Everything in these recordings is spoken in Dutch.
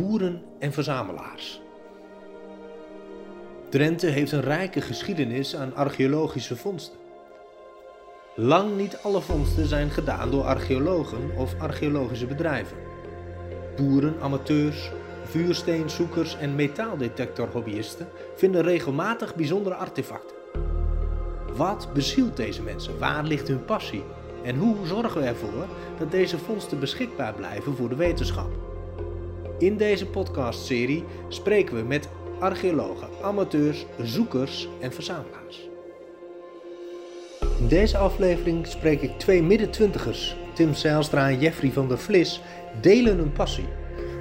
boeren en verzamelaars. Drenthe heeft een rijke geschiedenis aan archeologische vondsten. Lang niet alle vondsten zijn gedaan door archeologen of archeologische bedrijven. Boeren, amateurs, vuursteenzoekers en metaaldetectorhobbyisten vinden regelmatig bijzondere artefacten. Wat bezielt deze mensen? Waar ligt hun passie? En hoe zorgen we ervoor dat deze vondsten beschikbaar blijven voor de wetenschap? In deze podcastserie spreken we met archeologen, amateurs, zoekers en verzamelaars. In deze aflevering spreek ik twee midden-twintigers, Tim Zijlstra en Jeffrey van der Vlis, delen hun passie.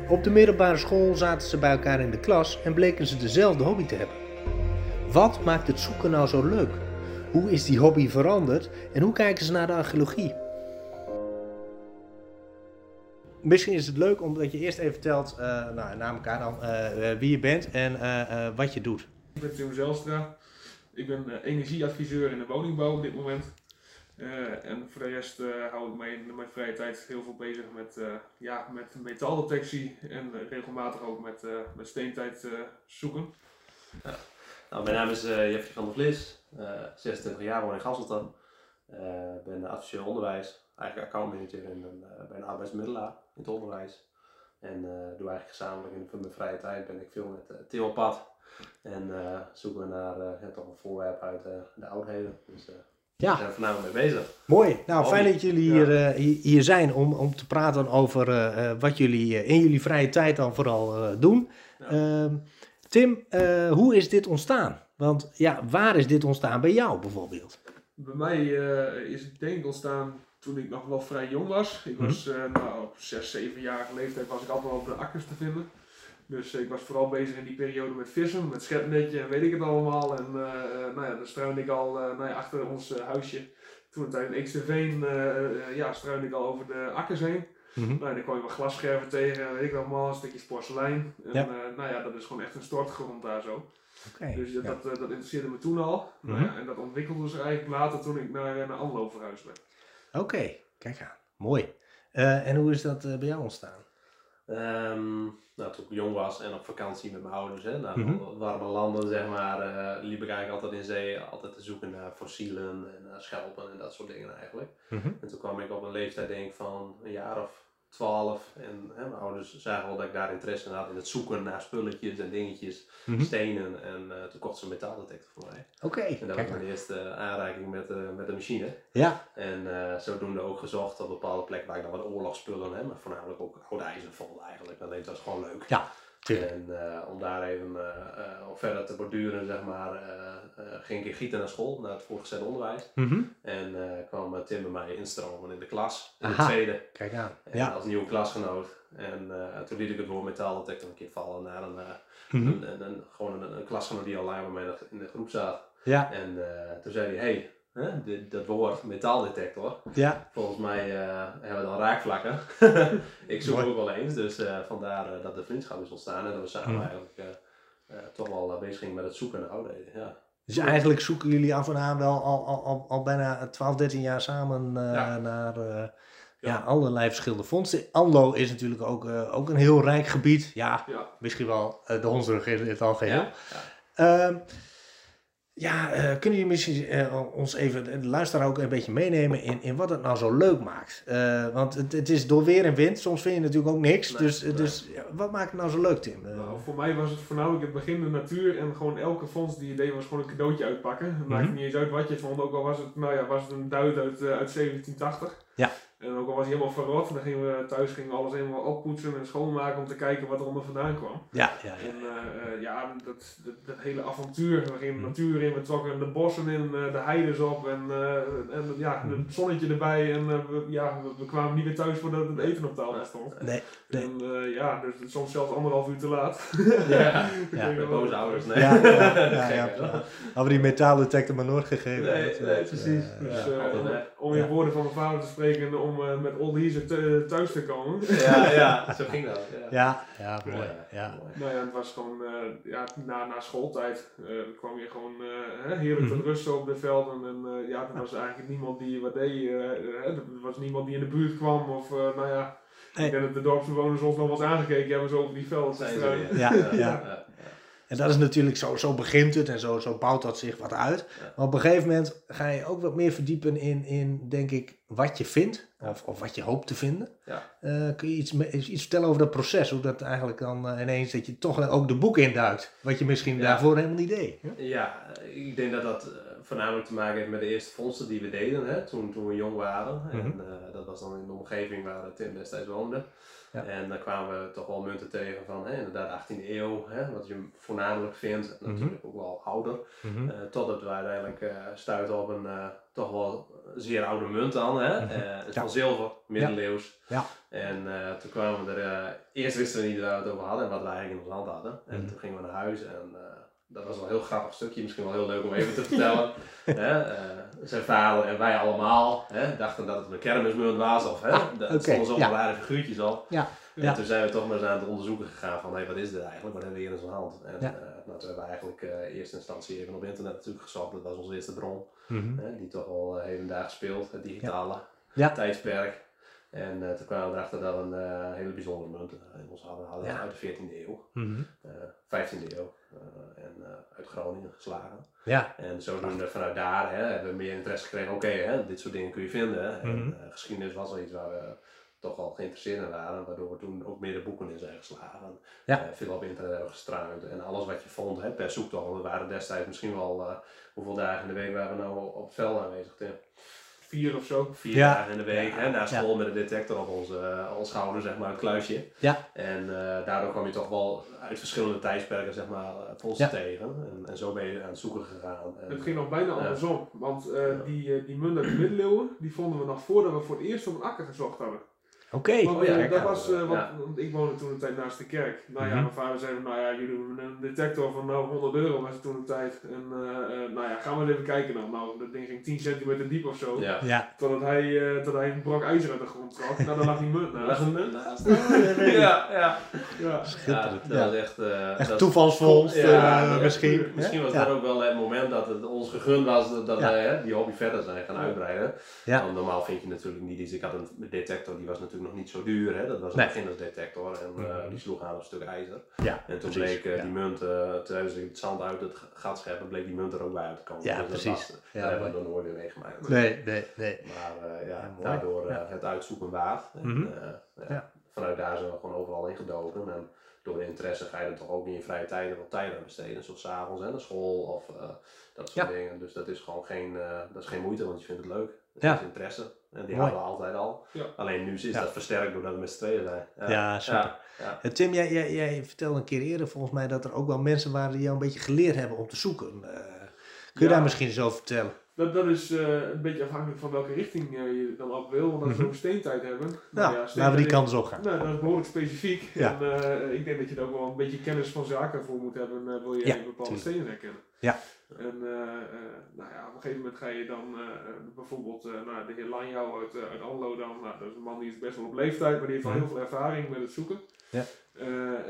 Op de middelbare school zaten ze bij elkaar in de klas en bleken ze dezelfde hobby te hebben. Wat maakt het zoeken nou zo leuk? Hoe is die hobby veranderd en hoe kijken ze naar de archeologie? Misschien is het leuk omdat je eerst even vertelt, uh, nou, na elkaar dan, uh, wie je bent en uh, wat je doet. Ik ben Tim Zelstra. Ik ben energieadviseur in de woningbouw op dit moment. en voor de rest hou ik mij in mijn vrije tijd heel veel bezig met, ja, met metaaldetectie en regelmatig ook met, met steentijd zoeken. Ja. Nou, mijn naam is Jeffrey van der Vlis, 26 jaar, woon in Gasselton. ben adviseur onderwijs, eigenlijk accountmanager in een, bij een arbeidsmiddelaar in het onderwijs. En uh, doe eigenlijk gezamenlijk in mijn vrije tijd ben ik veel met uh, Theo op pad. En uh, zoeken we naar ja, toch een voorwerp uit de oudheden. Dus ja. zijn er voornamelijk mee bezig. Mooi. Nou, fijn dat jullie hier, hier zijn om, om te praten over wat jullie in jullie vrije tijd dan vooral doen. Ja. Ehm, Tim, hoe is dit ontstaan? Want ja, waar is dit ontstaan bij jou bijvoorbeeld? Bij mij is het denk ik ontstaan toen ik nog wel vrij jong was. Ik was uh, nou, op 6, 7 jarige leeftijd was ik altijd op de akkers te vinden. Dus ik was vooral bezig in die periode met vissen, met schepnetje en weet ik het allemaal. En uh, nou ja, dan struinde ik al nou ja, achter ons huisje. Toen het in Xterveen, ja, struinde ik al over de akkers heen. Mm -hmm. nou, dan kwam je wat glasscherven tegen, weet ik allemaal, stukjes porselein. En ja. nou ja, dat is gewoon echt een stortgrond daar zo. Okay, dus dat, ja. dat, dat, interesseerde me toen al. Mm -hmm. en dat ontwikkelde zich eigenlijk later toen ik naar, naar Anlo verhuisd ben. Oké, kijk aan. Mooi. Uh, en hoe is dat uh, bij jou ontstaan? Um, nou, toen ik jong was en op vakantie met mijn ouders, hè, naar -hmm. warme landen, zeg maar, uh, liep ik eigenlijk altijd in zee, altijd te zoeken naar fossielen en naar schelpen en dat soort dingen eigenlijk. -hmm. En toen kwam ik op een leeftijd, denk ik, van een jaar of 12. En hè, mijn ouders zagen wel dat ik daar interesse in had in het zoeken naar spulletjes en dingetjes, mm -hmm. stenen. En uh, toen kocht ze een metaaldetector voor mij. Oké. Okay, en dat was mijn eerste aanraking met, uh, met de machine. Ja. En uh, zodoende ook gezocht op bepaalde plekken waar ik dan wat oorlogsspullen heb, maar voornamelijk ook oude ijzer vond eigenlijk. Dat was gewoon leuk. Ja. En uh, om daar even uh, verder te borduren, zeg maar, ging ik gieten naar school, naar het voortgezet onderwijs. Mm -hmm. En kwam Tim bij mij instromen in de klas, in Aha, de tweede. Kijk aan. En ja. Als nieuwe klasgenoot. En toen liet ik het woord metaaldetector een keer vallen naar een, mm -hmm. een, een, een, gewoon een, een, klasgenoot die al langer bij mij in de groep zat. Ja. En toen zei hij, hey, Hè, dit, dat woord metaaldetector. Ja. Volgens mij uh, hebben we dan raakvlakken. ik zoek ook wel eens, dus uh, vandaar uh, dat de vriendschap is ontstaan en dat we samen mm. eigenlijk toch wel bezig gingen met het zoeken naar oudheden. Ja. Dus eigenlijk zoeken jullie af en aan wel al, al, al, al bijna 12, 13 jaar samen ja. naar ja. ja. allerlei verschillende fondsen. Anlo is natuurlijk ook, ook een heel rijk gebied. Ja, ja. misschien wel de hondsrug in het algeheel. Ja. Um, ja, uh, kunnen jullie misschien uh, ons even, de luisteraar ook een beetje meenemen in, in wat het nou zo leuk maakt? Uh, want het, het is door weer en wind, soms vind je natuurlijk ook niks. Nee, dus, nee. dus ja, wat maakt het nou zo leuk, Tim? Nou, voor mij was het voornamelijk het begin de natuur en gewoon elke fonds die je deed was gewoon een cadeautje uitpakken. Het maakt mm -hmm. niet eens uit wat je vond, ook al was het, nou ja, was het een duit uit, uit 1780. Ja. En ook al was hij helemaal verrot, dan gingen we thuis gingen we alles helemaal oppoetsen en schoonmaken om te kijken wat er onder vandaan kwam. Ja, ja, ja. En uh, uh, ja, dat, dat, dat, hele avontuur. We gingen de natuur in, we trokken de bossen in, uh, de heides op en, en ja, het zonnetje erbij. En we, ja, we, we, kwamen niet meer thuis voordat het eten op tafel stond. Nee. nee. En ja, dus soms zelfs anderhalf uur te laat. Ja, ja. met boze ouders. Nee. Ja, ja, ja, ja, ja. Hadden we die metaaldetector maar nooit gegeven. Nee, dat, nee precies. Dus, om in woorden van mijn vader te spreken, om uh, met Old Heezer te, thuis te komen. Ja, ja, zo ging dat. Ja, ja, ja mooi. Ja. Nou ja, het was gewoon uh, ja, na, na schooltijd uh, kwam je gewoon heerlijk mm -hmm. te rusten op de velden. En ja, er was eigenlijk niemand die wat deed. er was niemand die in de buurt kwam. Of nou ja, Ik denk dat de dorpsbewoners ons nog wel eens aangekeken hebben, zo over die velden. Ja, ja. En dat is natuurlijk zo, zo begint het en zo, zo bouwt dat zich wat uit. Ja. Maar op een gegeven moment ga je ook wat meer verdiepen in, in denk ik, wat je vindt. Of, of wat je hoopt te vinden. Ja. Eh, kun je iets, iets vertellen over dat proces? Hoe dat eigenlijk dan eh, ineens, dat je toch ook de boek induikt. Wat je misschien Ja. daarvoor helemaal niet deed. Ja? Ja, ik denk dat dat eh, voornamelijk te maken heeft met de eerste vondsten die we deden hè, toen, toen we jong waren. En Mhm. eh, dat was dan in de omgeving waar Tim destijds woonde. Ja. En dan kwamen we toch wel munten tegen van hè, inderdaad 18e eeuw, hè, wat je voornamelijk vindt. En natuurlijk ook wel ouder. Mhm. Eh, totdat we uiteindelijk eh stuiten op een toch wel zeer oude munt dan. Hè? Mhm. Ja. van zilver, middeleeuws. Ja. En toen kwamen we er, eerst wisten we niet waar we het over hadden en wat we eigenlijk in ons hand hadden. En Mhm. toen gingen we naar huis en dat was wel een heel grappig stukje, misschien wel heel leuk om even te vertellen. hè? eh, zijn vader en wij allemaal hè, dachten dat het een kermismunt was of hè, Ah, oké, stonden zomaar ja. rare figuurtjes op. Ja, En ja. toen zijn we toch maar eens aan het onderzoeken gegaan van hey, wat is dit eigenlijk, wat hebben we hier in zijn hand? En Ja. eh, nou, toen hebben we eigenlijk eh, in eerste instantie even op internet natuurlijk gezocht, dat was onze eerste bron. Mhm. Hè, die toch al uh, hedendaags speelt, het digitale tijdsperk. En eh, toen kwamen we erachter dat we een eh, hele bijzondere munt eh, in ons hadden, hadden Ja. uit de 14e eeuw, Mhm. eh 15e eeuw eh, en uit Groningen geslagen. Ja, En zodoende vanuit daar hè, hebben we meer interesse gekregen, oké, hè, dit soort dingen kun je vinden. En Mhm. geschiedenis was wel iets waar we toch wel geïnteresseerd in waren, waardoor we toen ook meer de boeken in zijn geslagen. Ja. Veel op internet hebben gestruind en alles wat je vond hè, per zoektocht, we waren destijds misschien wel, hoeveel dagen in de week waren we nou op het veld aanwezig, Tim? Vier of zo. vier Ja. dagen in de week, Ja. hè, na Ja. school met een detector op onze, uh, ons schouder, zeg maar, het kluisje. Ja. En uh, daardoor kwam je toch wel uit verschillende tijdsperken, zeg maar, vondsten Ja. tegen. En, en zo ben je aan het zoeken gegaan. En, Het ging nog bijna andersom, want eh, Ja. die, eh, die munt uit de middeleeuwen, die vonden we nog voordat we voor het eerst op een akker gezocht hadden. Oké. Want Oh ja, eh, dat was, eh, want, ik woonde toen een tijd naast de kerk. Nou ja, Mhm. mijn vader zei, nou ja, jullie hebben een detector van nou 100 euro was het toen een tijd. En eh, eh, nou ja, gaan we eens even kijken dan. Nou, dat ding ging 10 centimeter diep of zo. Ja. Ja. Totdat hij, eh, tot hij een brok ijzer uit de grond trok. nou, dan lag die munt naast. lag een munt naast. ja. Ja, ja. Schitterend. Ja, dat Ja. was echt... eh, Echt Ja, eh, misschien. Misschien was Ja. dat ook wel het moment dat het ons gegund was dat, wij hè, die hobby verder zijn gaan uitbreiden. Ja. Want normaal vind je natuurlijk niet iets. Ik had een detector, die was natuurlijk nog niet zo duur. Hè? Dat was een Nee. beginnersdetector en eh, Mhm. die sloeg aan op een stuk ijzer. Ja, En toen precies, bleek eh, ja. die munt, eh, terwijl ze het zand uit het gat scheppen, bleek die munt er ook bij uit te komen. Ja, Dus precies. Ja, dat hebben we nog nooit weer meegemaakt. Nee, nee, nee. Maar eh, ja, daardoor eh, het uitzoeken waard. En, Mhm. eh, ja. Vanuit daar zijn we gewoon overal ingedoken. En door de interesse ga je er toch ook in je vrije tijden wat tijd aan besteden. Zoals 's avonds en naar school of eh, dat soort Ja. dingen. Dus dat is gewoon geen, eh, dat is geen moeite, want je vindt het leuk. Het Ja. is interesse. En die Mooi. hadden we altijd al. Ja. Alleen nu is Ja. dat versterkt doordat we met z'n tweeën zijn. Ja, super. Ja, ja. Eh, Tim, jij, jij, jij vertelde een keer eerder volgens mij dat er ook wel mensen waren die jou een beetje geleerd hebben om te zoeken. Eh, kun je Ja. daar misschien eens over vertellen? Dat, dat is eh, een beetje afhankelijk van welke richting eh, je dan op wil. Want als we Mhm. over steentijd hebben. Nou, steentijd laten we die eens op gaan. Nou, dat is behoorlijk specifiek. Ja. En eh, ik denk dat je er ook wel een beetje kennis van zaken voor moet hebben. wil je Ja, een bepaalde tuurlijk. stenen herkennen. Ja. En nou ja, op een gegeven moment ga je dan bijvoorbeeld nou, de heer Lanjouw uit, uit Anlo dan. Nou, dat is een man die is best wel op leeftijd, maar die heeft al Mhm. heel veel ervaring met het zoeken. Ja.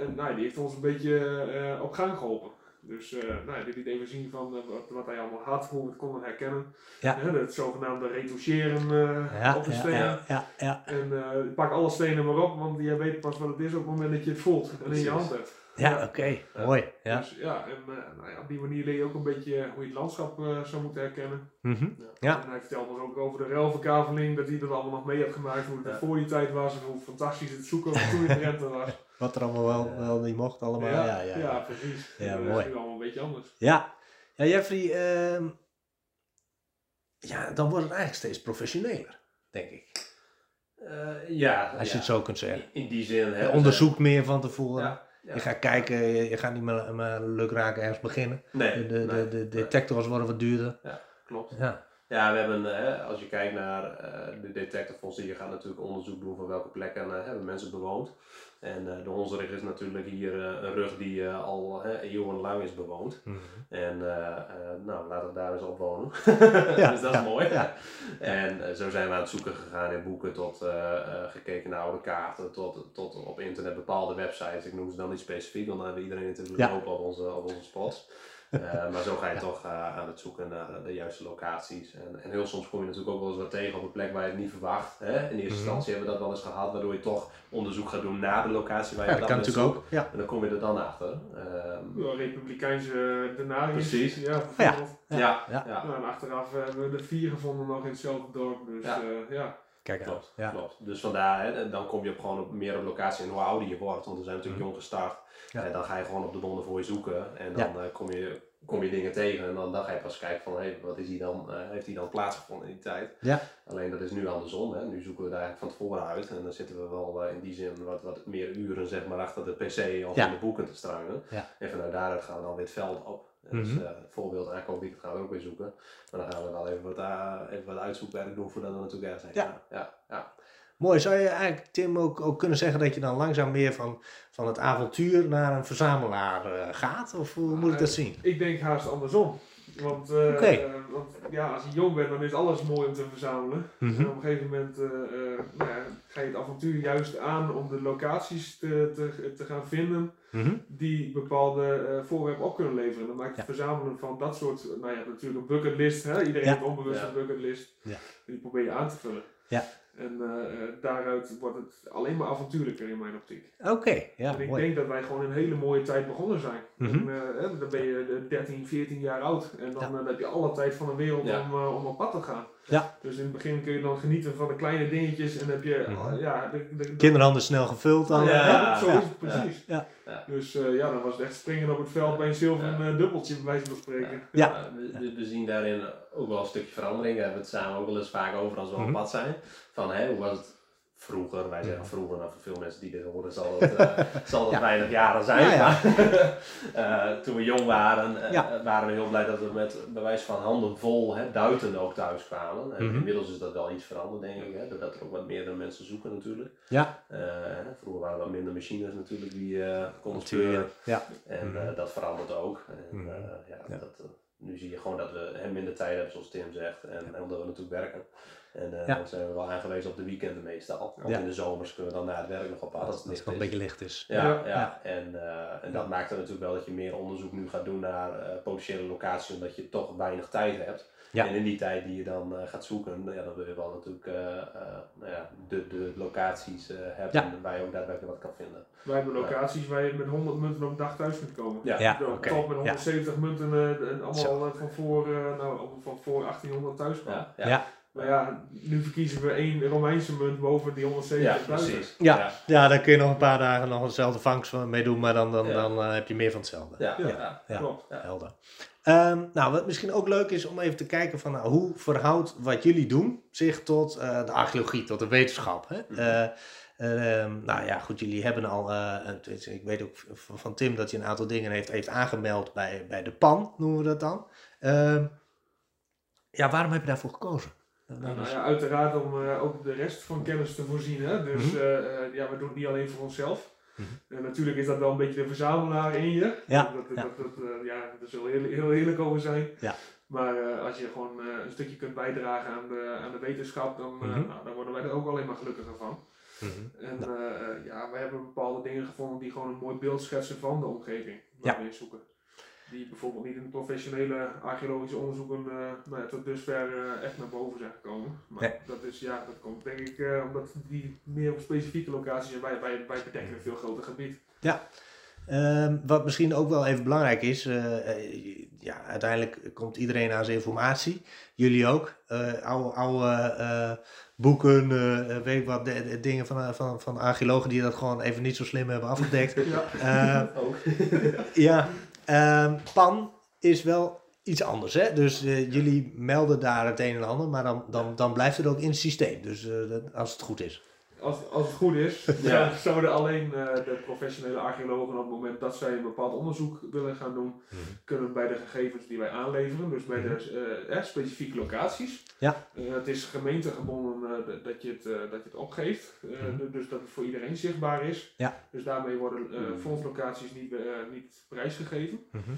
En nou, die heeft ons een beetje op gang geholpen. Dus uh, nou, die liet even zien van uh, wat, wat, hij allemaal had, hoe we het konden herkennen. Ja. het zogenaamde retoucheren uh, Ja, op de ja, stenen. ja. En pak alle stenen maar op, want jij weet pas wat het is op het moment dat je het voelt en in je hand hebt. Ja, oké, mooi. Ja. Dus ja, en uh, nou ja, op die manier leer je ook een beetje hoe je het landschap uh, zou moeten herkennen. Mm -hmm. ja. En hij vertelde ons ook over de ruilverkaveling, dat hij dat allemaal nog mee had gemaakt, hoe het ja. er voor die tijd was en hoe fantastisch het zoeken toen in de rente was. Wat er allemaal wel, wel niet mocht, allemaal. Ja, ja, ja, ja precies. Ja, en, mooi. Dat is nu allemaal een beetje anders. Ja, ja Jeffrey, uh, ja, dan wordt het eigenlijk steeds professioneler, denk ik. Uh, ja, als ja. je het zo kunt zeggen. In, in die zin. Hè, je onderzoekt meer van tevoren. Ja. Je gaat kijken, je, je gaat niet meer, meer leuk raken ergens beginnen. Nee, de, de, nee, de, de detectors worden wat duurder. Ja, klopt. Ja. Ja, we hebben, hè, als je kijkt naar uh, de detectorfondsen, je gaat natuurlijk onderzoek doen van welke plekken uh, hebben mensen bewoond. En uh, de Honserig is natuurlijk hier een rug die al eeuwenlang is bewoond. Mm -hmm. En nou, laten we daar eens op wonen. ja, dus dat ja, is mooi. Ja. En zo zijn we aan het zoeken gegaan in boeken tot gekeken naar oude kaarten, tot, tot op internet bepaalde websites. Ik noem ze dan niet specifiek, want dan hebben we iedereen natuurlijk lopen op onze, op onze spots. Eh, maar zo ga je toch eh, aan het zoeken naar de juiste locaties. En, en heel soms kom je natuurlijk ook wel eens wat tegen op een plek waar je het niet verwacht. Hè? In eerste Mhm. instantie hebben we dat wel eens gehad, waardoor je toch onderzoek gaat doen naar de locatie waar je Ja, dat dan kan bent natuurlijk zoekt. ook. Ja. En dan kom je er dan achter. Ehm, Ja, Republikeinse denarius. Precies. Ja, ja, Ja. ja, Ja. Nou, en achteraf eh, hebben we er vier gevonden nog in hetzelfde dorp. Dus Ja. Kijk. Klopt, Ja. klopt. Dus vandaar, hè, dan kom je op gewoon op, meer op locatie en hoe ouder je wordt, want we zijn natuurlijk Mhm. jong gestart. Ja. En dan ga je gewoon op de bonden voor je zoeken en dan eh, kom, je, kom je dingen tegen en dan, dan ga je pas kijken van, hé, wat is hier dan, eh, heeft hier dan plaatsgevonden in die tijd. Ja. Alleen dat is nu andersom, hè. nu zoeken we daar eigenlijk van tevoren uit en dan zitten we wel eh, in die zin wat, wat meer uren zeg maar, achter de pc of in de boeken te strangen. Ja. En vanuit daaruit gaan we dan weer het veld op. En Dus Mhm. eh, voorbeeld aankoopweekend gaan we ook weer zoeken. Maar dan gaan we wel even wat, uh, even wat uitzoekwerk doen voordat we natuurlijk ergens zijn. Ja. ja, ja. Mooi, zou je eigenlijk, Tim, ook, ook kunnen zeggen dat je dan langzaam meer van, van het avontuur naar een verzamelaar eh, gaat? Of hoe moet ik dat zien? Ik denk haast andersom. Want, eh, want ja, als je jong bent, dan is alles mooi om te verzamelen. Mhm. En op een gegeven moment eh, eh, nou ja, ga je het avontuur juist aan om de locaties te, te, te gaan vinden Mhm. die bepaalde voorwerpen op kunnen leveren. Dan maakt het Ja. verzamelen van dat soort, nou ja, natuurlijk een bucketlist. Hè? Iedereen heeft onbewust een bucketlist. Ja. Die probeer je aan te vullen. Ja. En eh, eh, daaruit wordt het alleen maar avontuurlijker in mijn optiek. Oké, ja, en ik mooi. denk dat wij gewoon een hele mooie tijd begonnen zijn. Mhm. en, eh, hè, dan ben je eh, 13, 14 jaar oud. En dan, Ja. dan heb je alle tijd van de wereld Ja. om, om op pad te gaan. Ja. Dus in het begin kun je dan genieten van de kleine dingetjes. En heb je, Mhm. eh, ja, de, de, de- Kinderhanden snel gevuld dan. ja, Ja, zo ja, is het precies. ja, ja. Dus eh, ja, dan was het echt springen op het veld bij een zilveren eh, dubbeltje, bij wijze van spreken. Ja. We, we- we zien daarin ook wel een stukje verandering. Daar hebben we het samen ook wel eens vaak over als we Mhm. op pad zijn. Van hè, hoe was het vroeger? Wij zeggen vroeger, nou voor veel mensen die dit horen zal het, eh, zal Ja. weinig jaren zijn. Ja, ja. Maar, eh, toen we jong waren, eh, waren we heel blij dat we met bewijs van handen vol hè, duiten ook thuis kwamen. En Mhm. inmiddels is dat wel iets veranderd denk ik. Hè, doordat er ook wat meerdere mensen zoeken natuurlijk. Ja. Vroeger waren er wat minder machines natuurlijk die konden speuren. ja. En Mhm. dat verandert ook. En, Mhm. ja. Dat, nu zie je gewoon dat we hè, minder tijd hebben, zoals Tim zegt. En, en omdat we natuurlijk werken. En eh, Ja. dan zijn we wel aangewezen op de weekenden meestal. Ja. in de zomers kunnen we dan na het werk nog op pad als Als het licht een is. beetje licht is. Ja, Ja. ja. Ja. En, eh, en dat maakt er natuurlijk wel dat je meer onderzoek nu gaat doen naar eh, potentiële locaties, omdat je toch weinig tijd hebt. Ja. En in die tijd die je dan eh, gaat zoeken, ja, dan wil je wel natuurlijk eh, eh, nou ja, de, de locaties eh, hebben Ja. waar je ook daadwerkelijk wat kan vinden. Wij hebben locaties waar je met 100 munten op een dag thuis kunt komen. Ja, Ja, top met Ja. 170 munten eh, en allemaal Zo. van voor, eh, nou, van voor 1800 thuis ja. Ja. Maar ja, nu verkiezen we één Romeinse munt boven die 170 Ja, precies. Ja. Ja, Ja, daar kun je nog een paar dagen nog eenzelfde vangst van mee doen, maar dan, dan, Ja. dan eh, heb je meer van hetzelfde. ja, Ja. ja. Ja. Klopt. Ja. Helder. Ehm, nou, wat misschien ook leuk is om even te kijken van nou, hoe verhoudt wat jullie doen zich tot eh, de archeologie, tot de wetenschap. Hè? Mhm. Eh, ehm, nou ja, goed, jullie hebben al, eh, tenminste, ik weet ook van Tim dat hij een aantal dingen heeft, heeft aangemeld bij, bij de PAN, noemen we dat dan. Ehm, ja, waarom heb je daarvoor gekozen? Nou, is- ja, uiteraard om eh, ook de rest van kennis te voorzien. Hè? Dus Mhm. eh, eh, ja, we doen het niet alleen voor onszelf. Mhm. Natuurlijk is dat wel een beetje de verzamelaar in je. Ja, Dat, dat, ja. dat, ja, we heel, heel eerlijk over zijn. Ja. Maar als je gewoon een stukje kunt bijdragen aan de, aan de wetenschap, dan, Mhm. nou, dan worden wij er ook alleen maar gelukkiger van. En Nou. eh, ja, wij hebben bepaalde dingen gevonden die gewoon een mooi beeld schetsen van de omgeving waar Ja. we in zoeken. Die bijvoorbeeld niet in professionele archeologische onderzoeken eh, nou ja, tot dusver eh, echt naar boven zijn gekomen. Maar Nee. dat is ja, dat komt denk ik eh, omdat die meer op specifieke locaties en wij, wij, wij bedekken een veel groter gebied. Ehm, wat misschien ook wel even belangrijk is, ja, uiteindelijk komt iedereen aan zijn informatie. Jullie ook. Oude oude boeken, eh, weet ik wat, de- de dingen van, van, van archeologen die dat gewoon even niet zo slim hebben afgedekt. Ja. Eh, Ook. ja, ehm, PAN is wel iets anders. Hè? Dus eh, jullie melden daar het een en ander, maar dan, dan, dan blijft het ook in het systeem. Dus eh, als het goed is. Als, als het goed is, Ja. zouden alleen eh, de professionele archeologen op het moment dat zij een bepaald onderzoek willen gaan doen, kunnen bij de gegevens die wij aanleveren, dus bij de eh, eh, specifieke locaties. Ja. Het is gemeentegebonden dat- je het, dat je het opgeeft, Mhm. du- dus dat het voor iedereen zichtbaar is. Ja. Dus daarmee worden Mhm. fondslocaties niet, niet prijsgegeven. Mhm.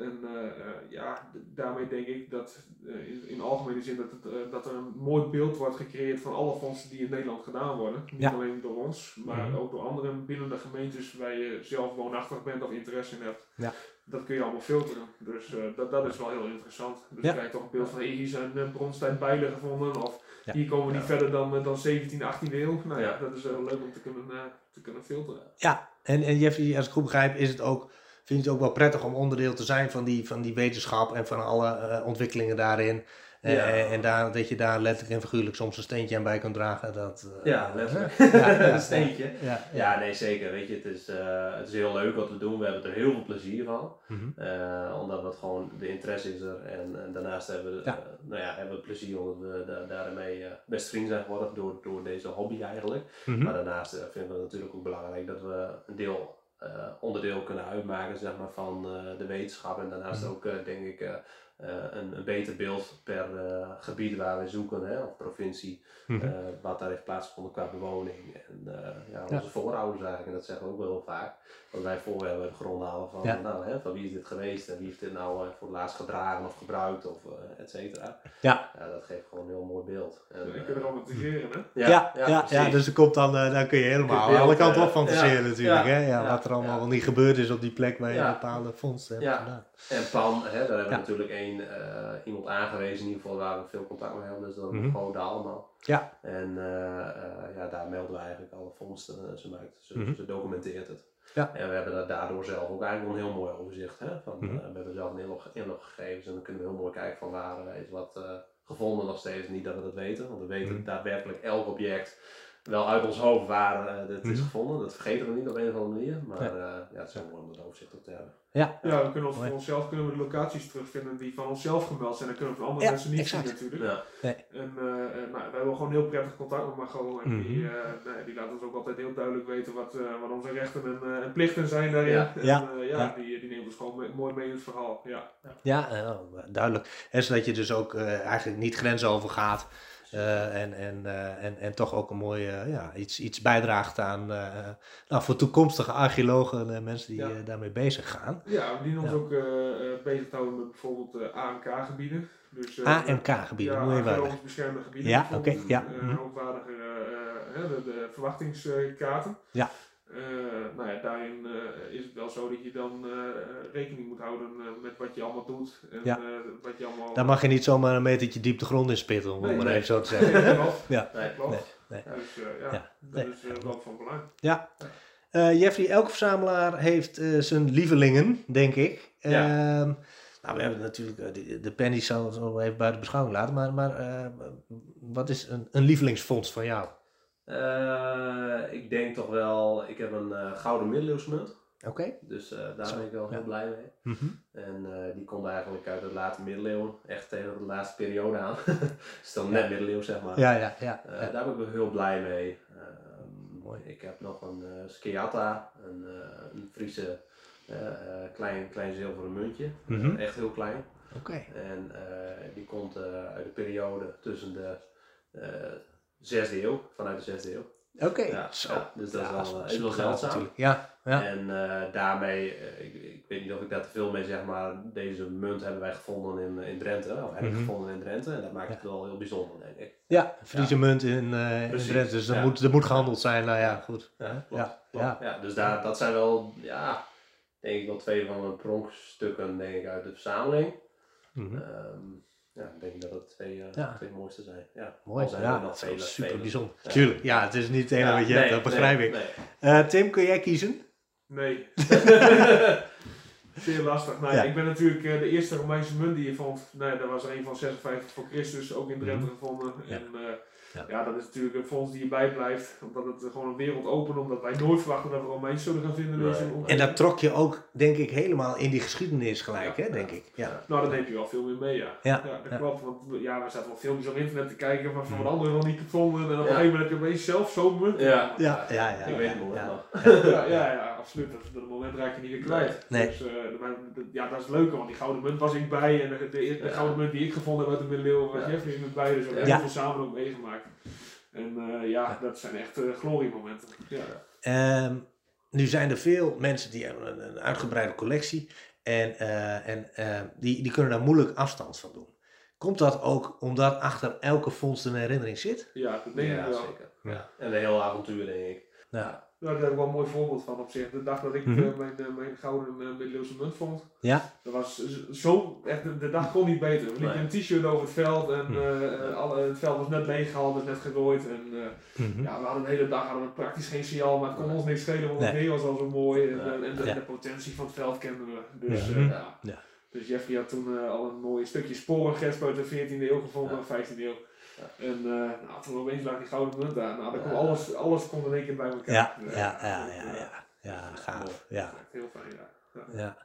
En uh, uh, ja, daarmee denk ik dat uh, in, in algemene zin dat, het, dat er een mooi beeld wordt gecreëerd van alle fondsen die in Nederland gedaan worden. Niet Ja. alleen door ons, maar Mhm. ook door anderen binnen de gemeentes waar je zelf woonachtig bent of interesse in hebt. Ja. Dat kun je allemaal filteren. Dus dat, dat is wel heel interessant. Dus Ja. je krijgt toch een beeld van hey, hier zijn uh, bronstijd bijlen gevonden of Ja. hier komen we niet Ja. verder dan, dan 17e, 18e eeuw. Nou ja, Ja. dat is wel leuk om te kunnen, te kunnen filteren. Ja, en, en Jeffrey, als ik goed begrijp, is het ook, vind je het ook wel prettig om onderdeel te zijn van die, van die wetenschap en van alle eh, ontwikkelingen daarin. Eh, Ja. en en daar, dat je daar letterlijk en figuurlijk soms een steentje aan bij kan dragen. Dat, eh, Ja, letterlijk. Ja, ja, een steentje. Ja, nee, zeker. Weet je, het is, het is heel leuk wat we doen. We hebben er heel veel plezier van. Mhm. Omdat het gewoon, de interesse is er. En, en daarnaast hebben we, nou ja, hebben we plezier omdat we da daarmee best vriend zijn geworden door, door deze hobby eigenlijk. Mhm. Maar daarnaast vinden we het natuurlijk ook belangrijk dat we een deel, onderdeel kunnen uitmaken zeg maar, van eh, de wetenschap. En daarnaast Mhm. ook, eh, denk ik, eh, eh, een, een beter beeld per eh, gebied waar we zoeken, hè, of provincie, Mhm. eh, wat daar heeft plaatsgevonden qua bewoning. En eh, ja, Ja. onze voorouders eigenlijk, en dat zeggen we ook wel heel vaak. Want wij voor hebben de grond halen van, Ja. nou, hè, van wie is dit geweest en wie heeft dit nou eh, voor het laatst gedragen of gebruikt of eh et cetera. Ja. ja. Dat geeft gewoon een heel mooi beeld. En, je eh, kunt er hè? Ja, ja, ja, dus er komt dan, eh, dan kun je helemaal Kun je alle kanten op eh, fantaseren ja, natuurlijk. ja, hè? Ja, ja, wat er allemaal ja. wel niet gebeurd is op die plek waar je bepaalde vondsten hebt Ja. gedaan. En PAN, hè, daar hebben we Ja. natuurlijk één, eh, iemand aangewezen, in ieder geval waar we veel contact mee hebben, dus dat gewoon daar allemaal. Ja. En eh, eh, ja, daar melden we eigenlijk alle vondsten. ze, maakt, ze, Mhm. ze documenteert het. Ja. En we hebben daar daardoor zelf ook eigenlijk wel een heel mooi overzicht. Hè? Van, Mhm. we hebben zelf een inlog, inloggegevens en dan kunnen we heel mooi kijken van waar is wat gevonden nog steeds. Niet dat we dat weten, want we weten Mhm. daadwerkelijk elk object wel uit ons hoofd waar eh, dit is Mhm. gevonden. Dat vergeten we niet op een of andere manier. Maar Ja. ja, ja het is heel mooi om dat overzicht op te hebben. Ja, Ja, we kunnen ons voor onszelf kunnen we de locaties terugvinden die van onszelf gemeld zijn. Dat kunnen we van andere Ja, mensen niet exact. zien natuurlijk. Ja. En eh, eh, nou, we hebben gewoon heel prettig contact met Margot. En die, Mhm. eh, nee, die laat ons ook altijd heel duidelijk weten wat, eh, wat onze rechten en, eh, en plichten zijn daarin. Ja. En, Ja. eh, ja, Ja. Die, die neemt ons gewoon mooi mee in het verhaal. Ja. ja eh, duidelijk. En zodat je dus ook eh, eigenlijk niet grenzen overgaat. Eh, en, en, eh, en, en toch ook een mooi eh, ja, iets, iets bijdraagt aan nou, voor toekomstige archeologen en mensen die Ja. daarmee bezig gaan. ja, we dienen ons Ja. ook bezig te houden met bijvoorbeeld AMK-gebieden. Dus, AMK-gebieden, ja, moet je beschermde gebieden. Ja, oké, ja, mhm. hoogwaardige eh, de, de verwachtingskaarten. Ja. Eh, nou ja, daarin eh, is het wel zo dat je dan eh, rekening moet houden met wat je allemaal doet. En Ja. wat je allemaal... Daar mag je niet zomaar een metertje diep de grond in spitten, om Nee, maar nee. even zo te zeggen. Nee, klopt. Ja. Dat klopt. Nee, nee. Dus ja, Ja, dat nee. is wel van belang. Ja. Eh, Jeffrey, elke verzamelaar heeft eh, zijn lievelingen, denk ik. Ja. Ehm, nou, we hebben natuurlijk de, de pennies zal even buiten beschouwing laten, maar, maar wat is een, een lievelingsvondst van jou? Eh, ik denk toch wel, ik heb een eh, gouden middeleeuwsmunt. Oké. Dus eh, daar Zo, ben ik wel ja. heel blij mee. Mhm. En die komt eigenlijk uit de late middeleeuwen, echt tegen de laatste periode aan. is dan net Ja. middeleeuws zeg maar. Ja, ja, ja. Ja. Daar ben ik wel heel blij mee. Ehm, Mooi. Ik heb nog een uh, Skiata, een, een Friese klein, klein zilveren muntje. Mhm. echt heel klein. Oké. En die komt uit de periode tussen de zesde eeuw, vanuit de zesde eeuw. Oké. Ja, Zo. ja, dus dat is wel, gaaf zeldzaam. natuurlijk. Ja, ja. En eh, daarmee, eh, ik, ik weet niet of ik daar te veel mee zeg, maar deze munt hebben wij gevonden in, in Drenthe. Of Mhm. gevonden in Drenthe. En dat maakt het wel heel bijzonder, denk ik. Ja, Friese munt in, eh in Drenthe, dus ja. moet, er moet gehandeld zijn. Nou ja, goed. Ja, Ja, klopt, ja, klopt. ja. Ja, dus daar, dat zijn wel, ja, denk ik wel twee van mijn pronkstukken denk ik, uit de verzameling. Mhm. Ehm, ja, ik denk dat het twee, eh Ja. twee mooiste zijn. Ja, Mooi, zijn ja, dat vele, super vele. bijzonder. Ja. Tuurlijk, ja, het is niet het enige Ja, wat je hebt, dat begrijp nee, ik. nee. Eh, Tim, kun jij kiezen? Nee. Zeer lastig. Nou. Ik ben natuurlijk eh, de eerste Romeinse munt die je vond. Nou, ja, dat was er een van 56 voor Christus, ook in Drenthe Mhm. gevonden. Ja. En eh, Ja. ja. dat is natuurlijk een fonds die je bijblijft. Omdat het gewoon een wereld opent. Omdat wij nooit verwachten dat we Romeins zullen gaan vinden in Nee. deze En dat trok je ook, denk ik, helemaal in die geschiedenis gelijk, Ja, hè, ja. denk ik. Ja. Nou, dan neem je wel veel meer mee, ja. Ja, dat ja. klopt. Want ja, we zaten wel filmpjes op internet te kijken van, van Mhm. wat anderen nog niet gevonden. En op een gegeven moment heb je opeens zelf zo'n munt. Ja. Ja, ja, ja. ik ja, weet het nog. Ja, ja, ja, absoluut. Dat, dat moment raak je niet weer kwijt. Nee. Dus, eh, maar dat- ja, dat is leuk, want die gouden munt was ik bij. En de, de, de Ja. gouden munt die ik gevonden heb uit de middeleeuwen was Ja. Jeffrey met bij. Dus we hebben Ja. heel veel samen ook meegemaakt. En eh, ja, dat zijn echt eh, gloriemomenten. Ja. Ehm, nu zijn er veel mensen die hebben een, een uitgebreide collectie. En, eh, en eh, die, die kunnen daar moeilijk afstand van doen. Komt dat ook omdat achter elke vondst een herinnering zit? Ja, dat denk ik ja, wel. zeker. Ja. En een heel avontuur, denk ik. Ja. Nou, daar heb ik wel een mooi voorbeeld van op zich. De dag dat ik Mhm. eh, mijn, eh, mijn gouden uh, middeleeuwse munt vond, Ja? dat was zo, echt, de, de dag kon niet beter. We liepen Nee. een t-shirt over het veld en Mhm. eh, eh, alle, het veld was net leeggehaald, dus net gerooid. En eh, Mhm. ja, we hadden de hele dag hadden we praktisch geen signaal, maar het kon ons niks schelen, want het Nee. weer was al zo mooi. En, en, en de, Ja. de potentie van het veld kenden we. Dus, Ja. eh, ja. Dus Jeffrey had toen eh, al een mooi stukje sporengesp uit de 14e eeuw gevonden, Ja. of 15e eeuw. Ja. En uh, nou, toen opeens lag die gouden munt aan. Nou, dan kon Ja. alles, alles kon in één keer bij elkaar. Ja, Dus, ja, eh, ja, dat, ja, eh, ja. Ja, gaaf. Ja, heel fijn, ja. ja.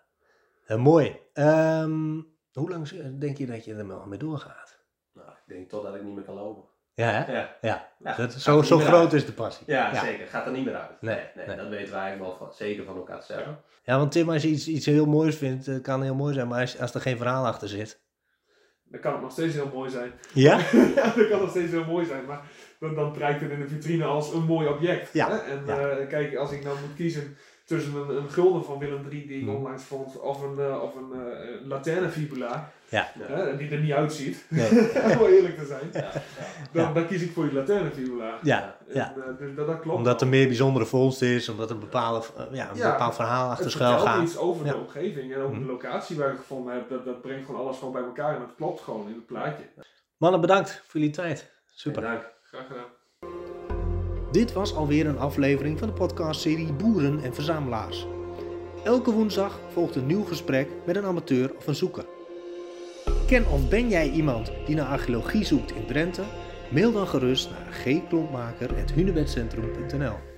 Eh, mooi. Ehm, hoe lang denk je dat je er nog mee doorgaat? Nou, ik denk totdat ik niet meer kan lopen. Ja, hè? Ja, Ja. Gaat zo zo groot uit. is de passie. ja, Ja. zeker. Gaat er niet meer uit. Nee, Nee, nee, nee. dat weten wij eigenlijk wel van, zeker van elkaar te zeggen. Ja, want Tim, als je iets, iets heel moois vindt, eh, kan heel mooi zijn, maar als, als er geen verhaal achter zit. Dan kan het nog steeds heel mooi zijn. Ja? ja, dat kan nog steeds heel mooi zijn, maar dan, dan prijkt het in de vitrine als een mooi object. Ja, Hè? En ja. eh, kijk, als ik nou moet kiezen tussen een, een gulden van Willem III die ik Mhm. onlangs vond, of een, eh, of een uh, lanternefibula, Ja. Die er niet uitziet, Nee. om eerlijk te zijn, Ja, ja. dan, dan kies ik voor die lanternefibula. Ja, En, eh, dus dat, dat klopt. Omdat er meer bijzondere vondst is, omdat er een, bepaalde, ja, een Ja, bepaald verhaal achter schuil gaat. iets over Ja. de omgeving en over Mhm. de locatie waar ik het gevonden heb. Dat, dat brengt gewoon alles gewoon bij elkaar en het klopt gewoon in het plaatje. Mannen, bedankt voor jullie tijd. Super. Dank. Graag gedaan. Dit was alweer een aflevering van de podcastserie Boeren en Verzamelaars. Elke woensdag volgt een nieuw gesprek met een amateur of een zoeker. Ken of ben jij iemand die naar archeologie zoekt in Drenthe? Mail dan gerust naar gklompmaker.hunebedcentrum.nl